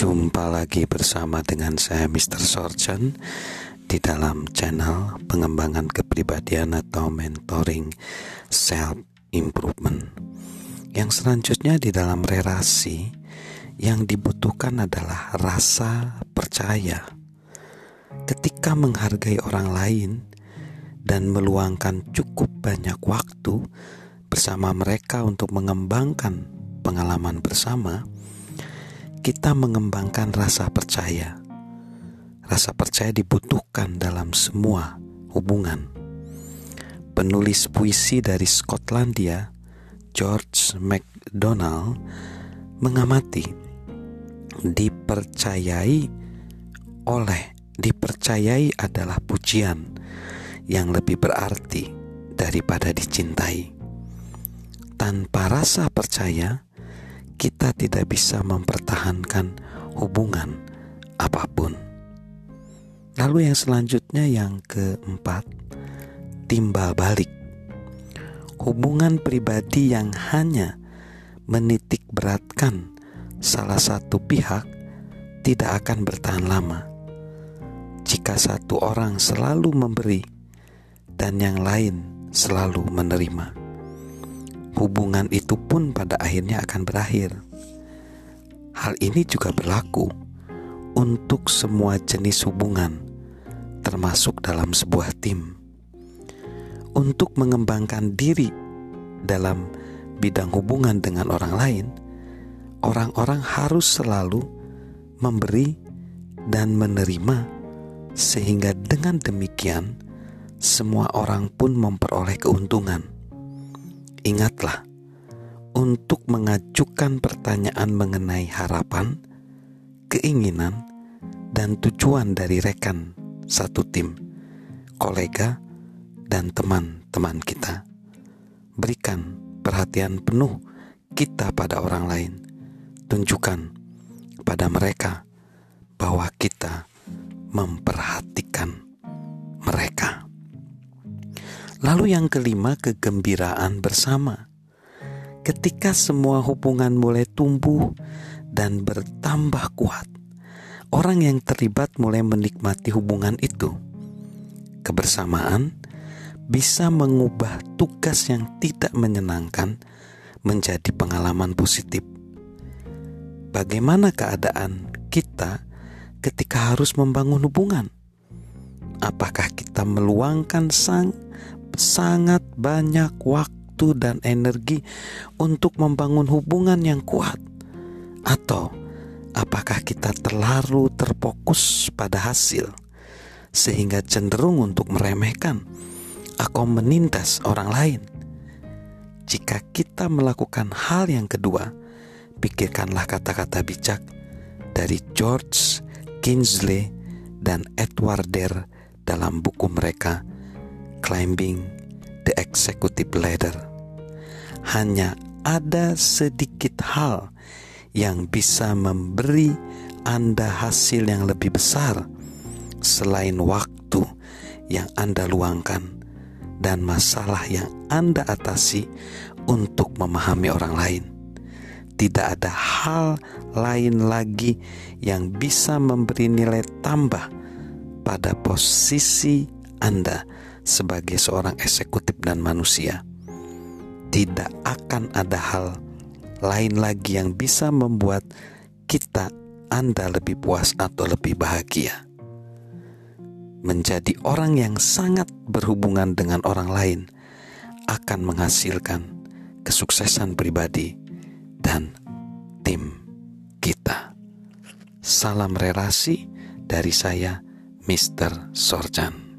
Jumpa lagi bersama dengan saya Mr. Sorjan di dalam channel pengembangan kepribadian atau mentoring self improvement. Yang selanjutnya di dalam relasi yang dibutuhkan adalah rasa percaya. Ketika menghargai orang lain dan meluangkan cukup banyak waktu bersama mereka untuk mengembangkan pengalaman bersama, kita mengembangkan rasa percaya. Rasa percaya dibutuhkan dalam semua hubungan. Penulis puisi dari Skotlandia, George MacDonald, mengamati dipercayai oleh dipercayai adalah pujian yang lebih berarti daripada dicintai. Tanpa rasa percaya, kita tidak bisa mempertahankan hubungan apa pun. Lalu yang selanjutnya yang keempat, timbal balik. Hubungan pribadi yang hanya menitik beratkan salah satu pihak tidak akan bertahan lama. Jika satu orang selalu memberi dan yang lain selalu menerima hubungan itu pun pada akhirnya akan berakhir. Hal ini juga berlaku untuk semua jenis hubungan, termasuk dalam sebuah tim. Untuk mengembangkan diri dalam bidang hubungan dengan orang lain, orang-orang harus selalu memberi dan menerima, sehingga dengan demikian semua orang pun memperoleh keuntungan ingatlah untuk mengajukan pertanyaan mengenai harapan, keinginan, dan tujuan dari rekan satu tim, kolega, dan teman-teman kita. Berikan perhatian penuh kita pada orang lain. Tunjukkan pada mereka bahwa kita memperhatikan Lalu yang kelima, kegembiraan bersama. Ketika semua hubungan mulai tumbuh dan bertambah kuat, orang yang terlibat mulai menikmati hubungan itu. Kebersamaan bisa mengubah tugas yang tidak menyenangkan menjadi pengalaman positif. Bagaimana keadaan kita ketika harus membangun hubungan? Apakah kita meluangkan sang sangat banyak waktu dan energi untuk membangun hubungan yang kuat, atau apakah kita terlalu terfokus pada hasil sehingga cenderung untuk meremehkan atau menindas orang lain? Jika kita melakukan hal yang kedua, pikirkanlah kata-kata bijak dari George Kingsley dan Edward Dare dalam buku mereka climbing the executive ladder. Hanya ada sedikit hal yang bisa memberi Anda hasil yang lebih besar selain waktu yang Anda luangkan dan masalah yang Anda atasi untuk memahami orang lain. Tidak ada hal lain lagi yang bisa memberi nilai tambah pada posisi Anda sebagai seorang eksekutif dan manusia, tidak akan ada hal lain lagi yang bisa membuat kita, Anda, lebih puas atau lebih bahagia. Menjadi orang yang sangat berhubungan dengan orang lain akan menghasilkan kesuksesan pribadi dan tim kita. Salam relasi dari saya, Mr. Sorjan.